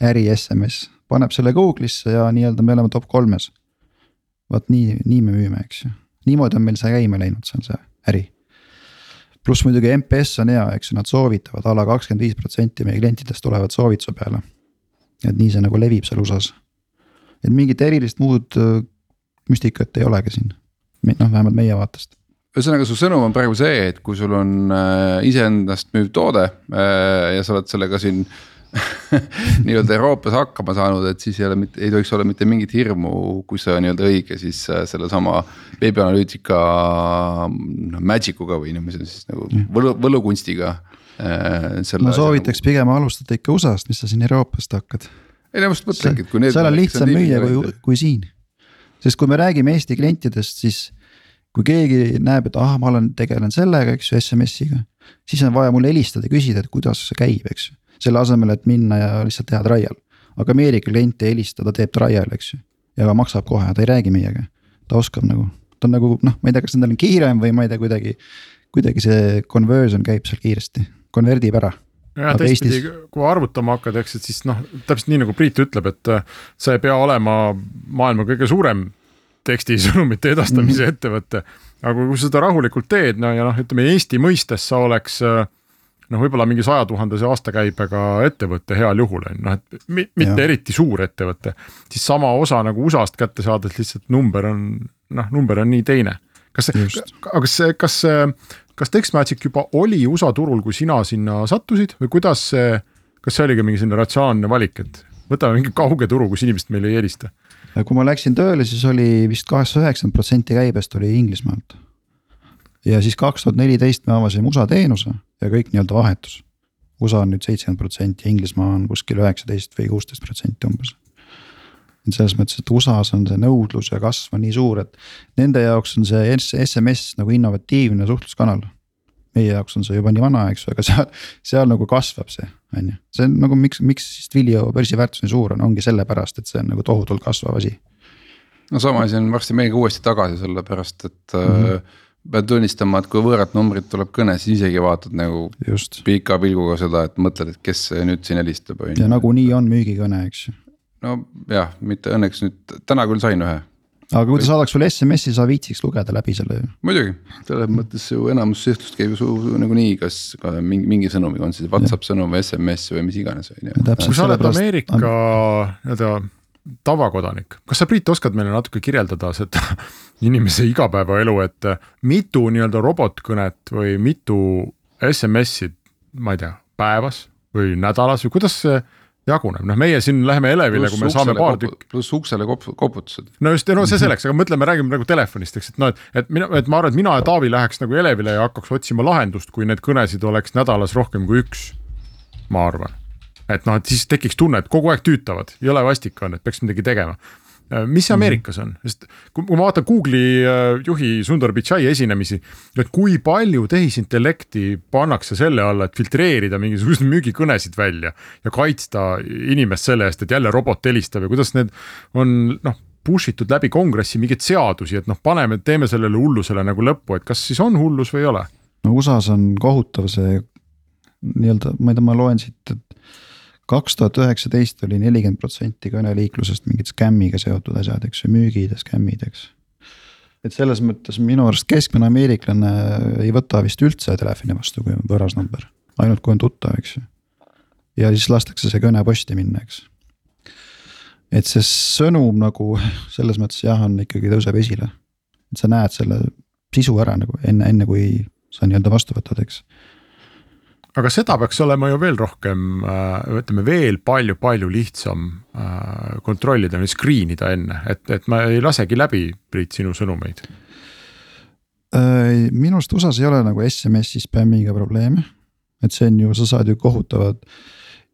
äri SMS, paneb selle Google'isse ja nii-öelda me oleme top kolmes. vot nii, nii me müüme, eks ju, niimoodi on meil see käima läinud, see on see äri. pluss muidugi MPS on hea, eks ju, nad soovitavad a la kakskümmend viis protsenti meie klientidest tulevad soovituse peale. et nii see nagu levib seal USA-s. et mingit erilist muud äh, müstikat ei olegi siin, noh vähemalt meie vaatest ühesõnaga, su sõnum on praegu see, et kui sul on äh, iseendast müüv toode äh, ja sa oled sellega siin nii-öelda Euroopas hakkama saanud, et siis ei ole mitte, ei tohiks olla mitte mingit hirmu, kui see on nii-öelda õige, siis äh, sellesama veebianalüütika noh magic uga või noh, on siis nagu võlu, võlukunstiga äh,. ma soovitaks nagu... pigem alustada ikka USA-st, mis sa siin Euroopast hakkad. ei no ma just mõtlengi, et kui need. seal on lihtsam müüa kui, kui siin, sest kui me räägime Eesti klientidest, siis kui keegi näeb, et ah, ma olen, tegelen sellega, eks ju, SMS-iga. siis on vaja mulle helistada ja küsida, et kuidas see käib, eks ju, selle asemel, et minna ja lihtsalt teha trial. aga Ameerika klient ei helista, ta teeb trial, eks ju. ja maksab kohe, ta ei räägi meiega, ta oskab nagu, ta on nagu noh, ma ei tea, kas nendel on kiirem või ma ei tea, kuidagi. kuidagi see conversion käib seal kiiresti, konverdib ära ja teistpidi, kui arvutama hakkad, eks, et siis noh, täpselt nii nagu Priit ütleb, et äh, sa ei pea olema maailma kõige suurem tekstisõnumite edastamise -hmm. ettevõte. aga kui sa seda rahulikult teed, no ja noh, ütleme Eesti mõistes sa oleks noh, võib-olla mingi saja tuhandese aastakäibega ettevõte heal juhul on ju, noh et mitte ja. eriti suur ettevõte. siis sama osa nagu USA-st kätte saades lihtsalt number on noh, number on nii teine. kas, aga kas, kas, kas Textmagic juba oli USA turul, kui sina sinna sattusid või kuidas see, kas see oligi mingi selline ratsionaalne valik, et võtame mingi kauge turu, kus inimesed meile ei helista kui ma läksin tööle, siis oli vist kaheksakümmend, üheksakümmend protsenti käibest oli Inglismaalt. ja siis kaks tuhat neliteist me avasime USA teenuse ja kõik nii-öelda vahetus. USA on nüüd seitsekümmend protsenti Inglismaa on kuskil üheksateist või kuusteist protsenti umbes. et selles mõttes, et USA-s on see nõudlus ja kasv on nii suur, et nende jaoks on see SMS nagu innovatiivne suhtluskanal meie jaoks on see juba nii vana, eks ju, aga seal, seal nagu kasvab see, on ju. see on nagu miks, miks Twilio börsiväärtus nii suur on, ongi sellepärast, et see on nagu tohutult kasvav asi. no sama asi on varsti meiega uuesti tagasi, sellepärast et mm -hmm. pean tunnistama, et kui võõrat numbrit tuleb kõne, siis isegi vaatad nagu just. pika pilguga seda, et mõtled, et kes nüüd siin helistab. ja nagunii on müügikõne, eks ju. nojah, mitte õnneks nüüd täna küll sain ühe. Aga kui ta saadaks sulle SMS-i, sa viitsiks lugeda läbi selle ju. muidugi, selles mõttes ju enamus suhtlust käib ju nagunii, kas ka mingi, mingi sõnumiga, on see Whatsapp sõnum või SMS või mis iganes on ju. kui sa oled Ameerika nii-öelda tavakodanik, kas sa, Priit, oskad meile natuke kirjeldada seda inimese igapäevaelu, et mitu nii-öelda robotkõnet või mitu SMS-i, ma ei tea, päevas või nädalas või kuidas see jaguneb, noh, meie siin läheme elevile, kui me saame paar tükki. pluss uksele kop koputused. no just, no see selleks, aga mõtleme, räägime nagu telefonist, eks, et noh, et, et mina, et ma arvan, et mina ja Taavi läheks nagu elevile ja hakkaks otsima lahendust, kui neid kõnesid oleks nädalas rohkem kui üks. ma arvan et noh, et siis tekiks tunne, et kogu aeg tüütavad, jõle vastik on, et peaks midagi tegema. Äh, mis see Ameerikas on, sest kui ma vaatan Google'i äh, juhi Sundar Pichai esinemisi, et kui palju tehisintellekti pannakse selle alla, et filtreerida mingisuguseid müügikõnesid välja ja kaitsta inimest selle eest, et jälle robot helistab ja kuidas need on noh push itud läbi kongressi mingeid seadusi, et noh, paneme, teeme sellele hullusele nagu lõppu, et kas siis on hullus või ei ole? no USA-s on kohutav see nii-öelda, ma ei tea, ma loen siit, et kaks tuhat üheksateist oli nelikümmend protsenti kõneliiklusest mingid skämmiga seotud asjad, eks ju, müügid ja skämmid, eks. et selles mõttes minu arust keskmine ameeriklane ei võta vist üldse telefoni vastu, kui on võõras number, ainult kui on tuttav, eks ju. ja siis lastakse see kõne posti minna, eks. et see sõnum nagu selles mõttes jah, on ikkagi tõuseb esile. et sa näed selle sisu ära nagu enne, enne kui sa nii-öelda vastu võtad, eks aga seda peaks olema ju veel rohkem, äh, ütleme veel palju-palju lihtsam äh, kontrollida või screen ida enne, et, et ma ei lasegi läbi, Priit, sinu sõnumeid. Minu arust USA-s ei ole nagu SMS-i spämmiga probleeme. et see on ju, sa saad ju kohutavad,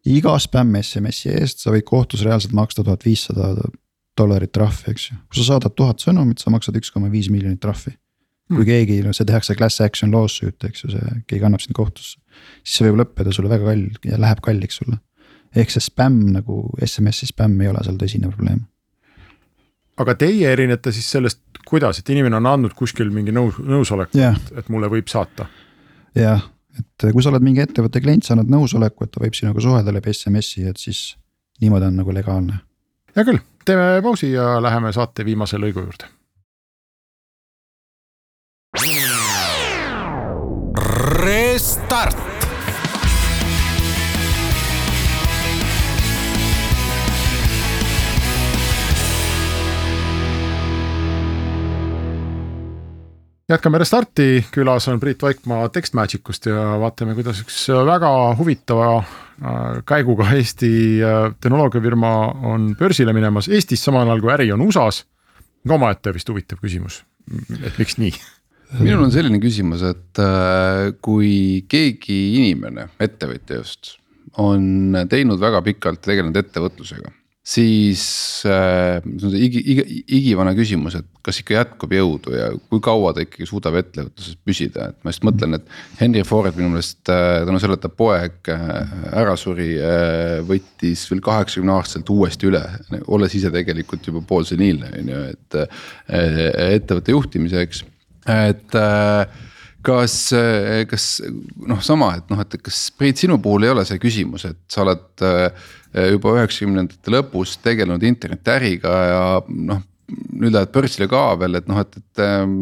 iga spämm SMS-i eest sa võid kohtus reaalselt maksta tuhat viissada dollarit trahvi, eks ju. kui sa saadad tuhat sõnumit, sa maksad üks koma viis miljonit trahvi kui hmm. keegi, no see tehakse class action lawsuit, eks ju, see, keegi annab sind kohtusse. Siis see võib lõppeda sulle väga kall- ja läheb kalliks sulle. ehk see spämm nagu SMS-i spämm ei ole seal tõsine probleem. aga teie erinete siis sellest, kuidas, et inimene on andnud kuskil mingi nõus, nõusoleku yeah., et, et mulle võib saata? jah, et kui sa oled mingi ettevõtte klient, sa annad nõusoleku, et ta võib sinuga suhelda läbi SMS-i, et siis niimoodi on nagu legaalne. hea küll, teeme pausi ja läheme saate viimase lõigu juurde Restart. Jätkame Restarti, külas on Priit Vaikmaa Textmagicust ja vaatame, kuidas üks väga huvitava äh, käiguga Eesti äh, tehnoloogiafirma on börsile minemas Eestis, samal ajal kui äri on USA-s. omaette vist huvitav küsimus, et miks nii minul on selline küsimus, et äh, kui keegi inimene, ettevõtja just, on teinud väga pikalt, tegelenud ettevõtlusega. Siis äh, igi, igi, igivana küsimus, et kas ikka jätkub jõudu ja kui kaua ta ikkagi suudab ettevõtluses püsida, et ma just mõtlen, et. Henry Ford minu meelest äh, tänu sellele, et ta poeg ära suri, võttis veel kaheksakümne aastaselt uuesti üle. olles ise tegelikult juba poolseniilne on ju, et ettevõtte juhtimiseks et äh, kas, äh, kas noh, sama, et noh, et kas Priit, sinu puhul ei ole see küsimus, et sa oled äh, juba üheksakümnendate lõpus tegelenud internetiäriga ja noh. nüüd lähed börsile ka veel, et noh, et, et ähm,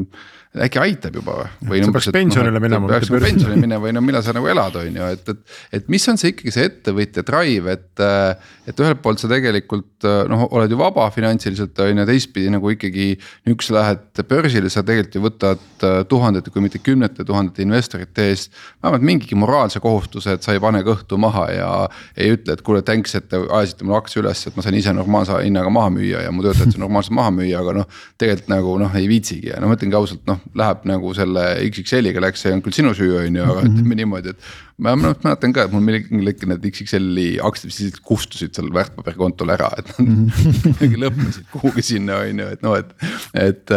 äkki aitab juba või. sa peaks pensionile no, minema. peaks pensionile minema või no millal sa nagu elad, on ju, et, et, et mis on see ikkagi see ettevõtja drive, et. et ühelt poolt sa tegelikult noh, oled ju vaba finantsiliselt on ju, teistpidi nagu ikkagi. sa lähed börsile, sa tegelikult ju võtad tuhandete, kui mitte kümnete tuhandete investorite eest. vähemalt mingigi moraalse kohustuse, et sa ei pane kõhtu maha ja ei ütle, et kuule thanks, et te ajasite mulle aktsia üles, et ma sain ise normaalse hinnaga maha müüa ja mu töötajad said normaalselt maha müüa, aga noh. tegelikult nagu noh, ei viitsigi ja no ma ütlengi ausalt noh läheb nagu selle XXL-iga läks, see on küll sinu süü, on ju, aga mm -hmm. ütleme niimoodi, et. ma mäletan ka, et mul mingil hetkel need XXL-i aktsiad vist kustusid seal väärtpaberikontol ära, et nad mm -hmm. lõppesid kuhugi sinna, on ju, et noh, et. et,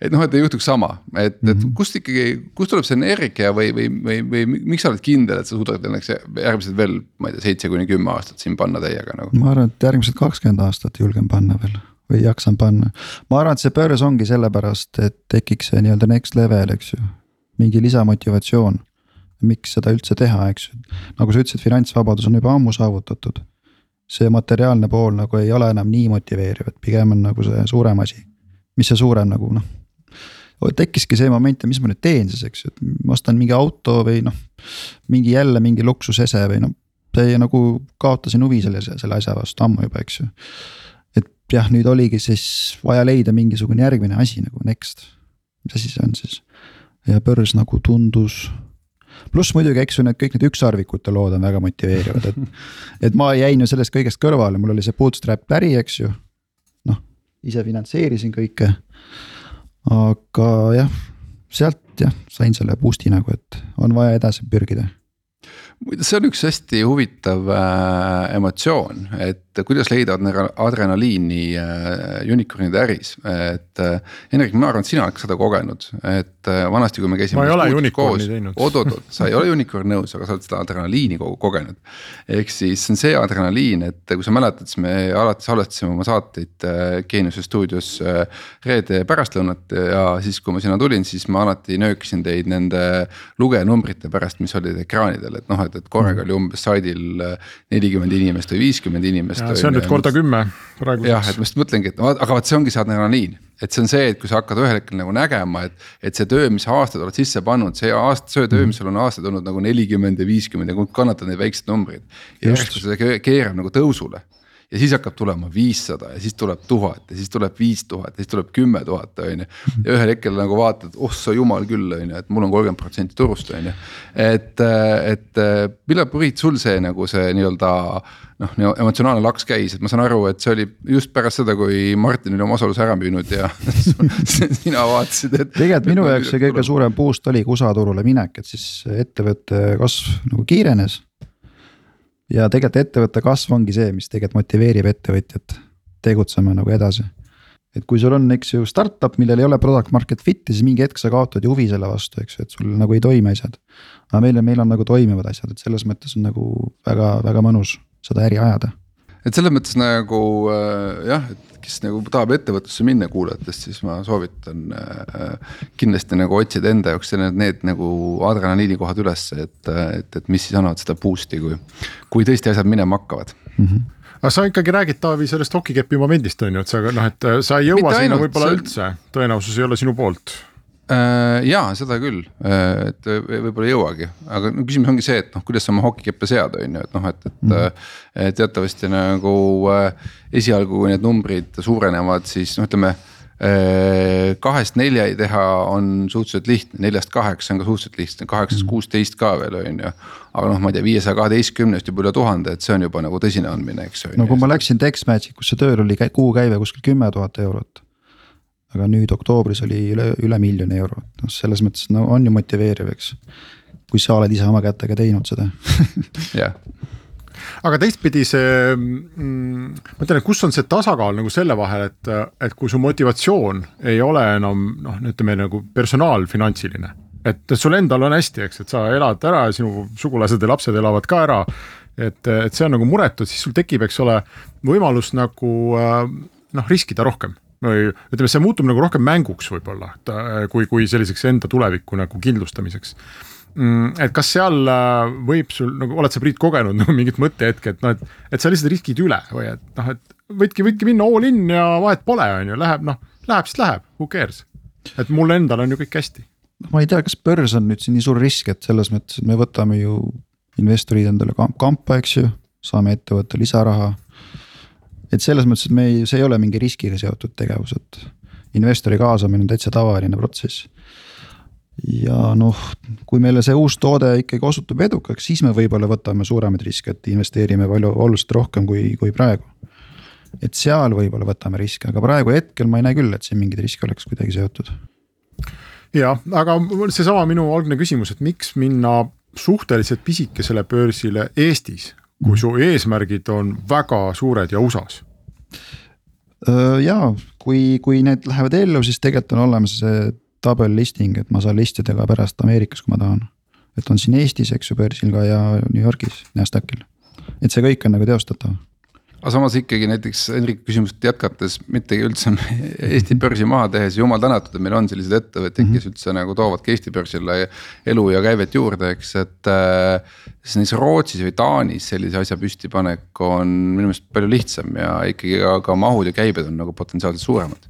et noh, et ei juhtuks sama, et, et mhm. kust ikkagi, kust tuleb see energia või, või, või, või miks sa oled kindel, et sa suudad õnneks järgmised veel, ma ei tea, seitse kuni kümme aastat siin panna täiega nagu? ma arvan, et järgmised kakskümmend aastat julgen panna veel või jaksan panna. ma arvan, et see börs ongi sellepärast, et tekiks see nii-öelda next level, eks ju. mingi lisamotivatsioon, miks seda üldse teha, eks ju, nagu sa ütlesid, finantsvabadus on juba ammu saavutatud. see materiaalne pool nagu ei ole enam nii motiveeriv, et pigem on nagu see suurem asi. mis see suurem nagu noh tekkiski see moment, et mis ma nüüd teen siis, eks ju, et ma ostan mingi auto või noh. mingi jälle mingi luksusese või noh, see nagu kaotasin huvi selle, selle asja vastu ammu juba, eks ju. Jah, nüüd oligi siis vaja leida mingisugune järgmine asi nagu next. mis asi see on siis ja börs nagu tundus pluss muidugi, eks ju, need kõik need ükssarvikute lood on väga motiveerivad, et. et ma jäin ju sellest kõigest kõrvale, mul oli see bootstrap äri, eks ju. noh, ise finantseerisin kõike aga jah, sealt jah, sain selle boost'i nagu, et on vaja edasi pürgida muide, see on üks hästi huvitav äh, emotsioon, et kuidas leida adrenaliini äh, unicorn'ide äris, et äh,. Hendrik, ma arvan, et sina oled seda kogenud, et äh, vanasti, kui me käisime. ma ei ole unicorn'i teinud. oot-oot-oot, sa ei ole unicorn nõus, aga sa oled seda adrenaliini kogenud. ehk siis see on see adrenaliin, et kui sa mäletad, siis me alati salvestasime oma saateid Geeniuse stuudios reede pärastlõunat ja siis, kui ma sinna tulin, siis ma alati nöökisin teid nende lugenumbrite pärast, mis olid ekraanidel, et noh, et, et korraga oli umbes saidil nelikümmend inimest või viiskümmend inimest see on nüüd korda kümme praeguseks. jah, et ma just mõtlengi, et aga vot see ongi see adrenaliin, et see on see, et kui sa hakkad ühel hetkel nagu nägema, et. et see töö, mis sa aastaid oled sisse pannud, see aasta, see töö, mis sul on aastaid olnud nagu nelikümmend ja viiskümmend ja kannatad neid väikseid numbreid. ja järsku see keerab nagu tõusule ja siis hakkab tulema viissada ja siis tuleb tuhat ja siis tuleb viis tuhat ja siis tuleb kümme tuhat, on ju. ja ühel hetkel nagu vaatad, oh sa jumal küll, on ju, et mul on kolmkümmend protsenti turust, on ju. et, et millal Priit sul see nagu see nii-öelda noh, emotsionaalne laks käis, et ma saan aru, et see oli just pärast seda, kui Martin oli oma osaluse ära müünud ja sina vaatasid, et. tegelikult minu jaoks see kõige suurem boost oligi USA turule minek, et siis ettevõtte kasv nagu kiirenes ja tegelikult ettevõtte kasv ongi see, mis tegelikult motiveerib ettevõtjat tegutsema nagu edasi. et kui sul on, eks ju, startup, millel ei ole product market fit'i, siis mingi hetk sa kaotad ju huvi selle vastu, eks ju, et sul nagu ei toimi asjad. aga meil on, meil on nagu toimivad asjad, et selles mõttes on nagu väga-väga mõnus seda äri ajada et selles mõttes nagu äh, jah, et kes nagu tahab ettevõtlusse minna kuulajatest, siis ma soovitan äh, kindlasti nagu otsida enda jaoks need, need nagu adrenaliini kohad ülesse, et, et, et mis siis annavad seda boost'i, kui, kui tõesti asjad minema hakkavad. Mm. -hmm aga sa ikkagi räägid, Taavi, sellest hokikepi momendist on ju, et sa noh, et sa ei jõua sinna võib-olla üldse, tõenäosus ei ole sinu poolt. Äh, ja seda küll, äh, et võib-olla ei jõuagi, aga no küsimus ongi see, et noh, kuidas sa oma hokikeppe sead, on ju, et noh, et, et mm. teatavasti nagu esialgu, kui need numbrid suurenevad, siis noh, ütleme kahest neljani teha on suhteliselt lihtne, neljast kaheksa on ka suhteliselt lihtne, kaheksast mhm. kuusteist ka veel on ju. aga noh, ma ei tea, viiesaja kaheteistkümnest juba üle tuhande, et see on juba nagu tõsine andmine, eks ju. no kui ma läksin Dexmatchikusse tööle, oli kuukäive kuskil kümme tuhat eurot aga nüüd oktoobris oli üle, üle miljoni euro, noh selles mõttes no on ju motiveeriv, eks. kui sa oled ise oma kätega teinud seda jah aga teistpidi see mm,, ma ütlen, et kus on see tasakaal nagu selle vahel, et, et kui su motivatsioon ei ole enam noh, ütleme nagu personaalfinantsiline. et sul endal on hästi, eks, et sa elad ära ja sinu sugulased ja lapsed elavad ka ära. et, et see on nagu muretu, siis sul tekib, eks ole, võimalus nagu noh, riskida rohkem või ütleme, see muutub nagu rohkem mänguks võib-olla, kui, kui selliseks enda tuleviku nagu kindlustamiseks mm, et kas seal äh, võib sul nagu, oled sa Priit kogenud nagu mingit mõttehetke, et noh, et, et sa lihtsalt riskid üle või et noh, et võidki, võidki minna all in ja vahet pole, on ju, läheb noh, läheb siis läheb, who cares. et mul endal on ju kõik hästi. noh, ma ei tea, kas börs on nüüd siin nii suur risk, et selles mõttes, et me võtame ju investorid endale kampa, eks ju, saame ettevõtte lisaraha et selles mõttes, et me ei, see ei ole mingi riskiga seotud tegevus, et investori kaasamine on täitsa tavaline protsess. ja noh, kui meile see uus toode ikkagi osutub edukaks, siis me võib-olla võtame suuremaid riske, et investeerime palju oluliselt rohkem kui, kui praegu. et seal võib-olla võtame riske, aga praegu hetkel ma ei näe küll, et siin mingeid riske oleks kuidagi seotud. jah, aga seesama minu algne küsimus, et miks minna suhteliselt pisikesele börsile Eestis kui su eesmärgid on väga suured ja USA-s? ja kui, kui need lähevad ellu, siis tegelikult on olemas see double listing, et ma saan listida ka pärast Ameerikas, kui ma tahan. et on siin Eestis, eks ju, börsil ka ja New Yorgis, NASDAQil. et see kõik on nagu teostatav. Aga samas ikkagi näiteks Hendrik küsimust jätkates, mitte üldse Eesti börsi maha tehes, jumal tänatud, et meil on selliseid ettevõtteid, kes mhm. üldse nagu toovadki Eesti börsile elu ja käivet juurde, eks, et äh,. siis näiteks Rootsis või Taanis sellise asja püstipanek on minu meelest palju lihtsam ja ikkagi ka, ka mahud ja käibed on nagu potentsiaalselt suuremad.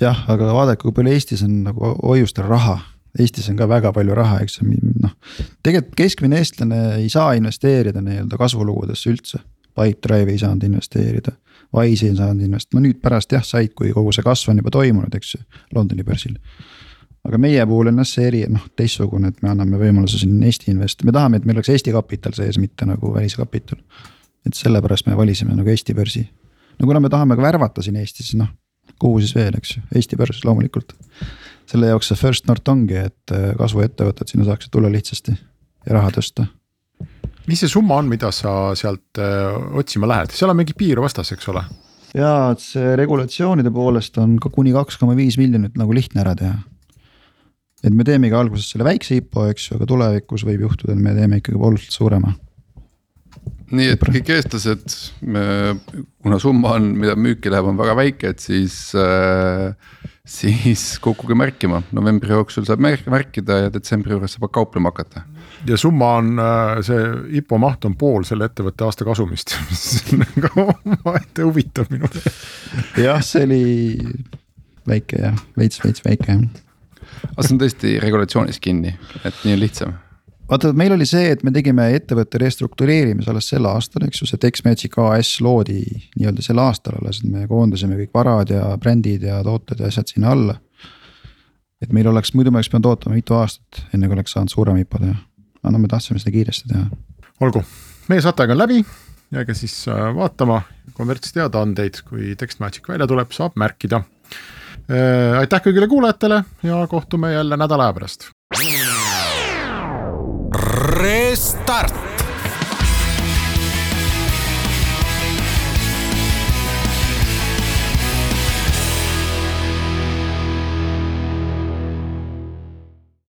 jah, aga vaadake, kui palju Eestis on nagu hoiustel raha Eestis on ka väga palju raha, eks noh. tegelikult keskmine eestlane ei saa investeerida nii-öelda kasvulugudesse üldse Pipedrive'i ei saanud investeerida, Wise'i ei saanud investeerida, no nüüd pärast jah said, kui kogu see kasv on juba toimunud, eks ju, Londoni börsil. aga meie puhul on jah see eri, noh teistsugune, et me anname võimaluse siin Eesti invest-, me tahame, et meil oleks Eesti kapital sees, mitte nagu väliskapital. et sellepärast me valisime nagu Eesti börsi. no kuna me tahame ka värvata siin Eestis, noh kuhu siis veel, eks ju, Eesti börs loomulikult. selle jaoks see First North ongi, et äh, kasvuettevõtted sinna saaksid tulla lihtsasti ja raha tõsta mis see summa on, mida sa sealt äh, otsima lähed, seal on mingi piir vastas, eks ole? jaa, et see regulatsioonide poolest on ka kuni kaks koma viis miljonit nagu lihtne ära teha. et me teemegi alguses selle väikse IPO, eks ju, aga tulevikus võib juhtuda, et me teeme ikkagi oluliselt suurema nii et kõik eestlased, kuna summa on, mida müüki läheb, on väga väike, et siis äh,. siis kukkuge märkima, novembri jooksul saab märk, märkida ja detsembri juures saab kauplema hakata ja summa on, äh, see IPO maht on pool selle ettevõtte aasta kasumist, mis on nagu omaette huvitav minu meelest. jah, see oli väike jah, veits, veits väike jah. aga see on tõesti regulatsioonis kinni, et nii on lihtsam vaata, meil oli see, et me tegime ettevõtte restruktureerimise alles sel aastal, eks ju, see Texmagic AS loodi nii-öelda sel aastal alles, et me koondasime kõik varad ja brändid ja tooted ja asjad sinna alla. et meil oleks, muidu me oleks pidanud ootama mitu aastat, enne kui oleks saanud suurem IPO teha aga no me tahtsime seda kiiresti teha. olgu, meie saatega on läbi, jääge siis äh, vaatama kommertsteadaandeid, kui Textmagic välja tuleb, saab märkida. Äh, aitäh kõigile kuulajatele ja kohtume jälle nädala aja pärast. Restart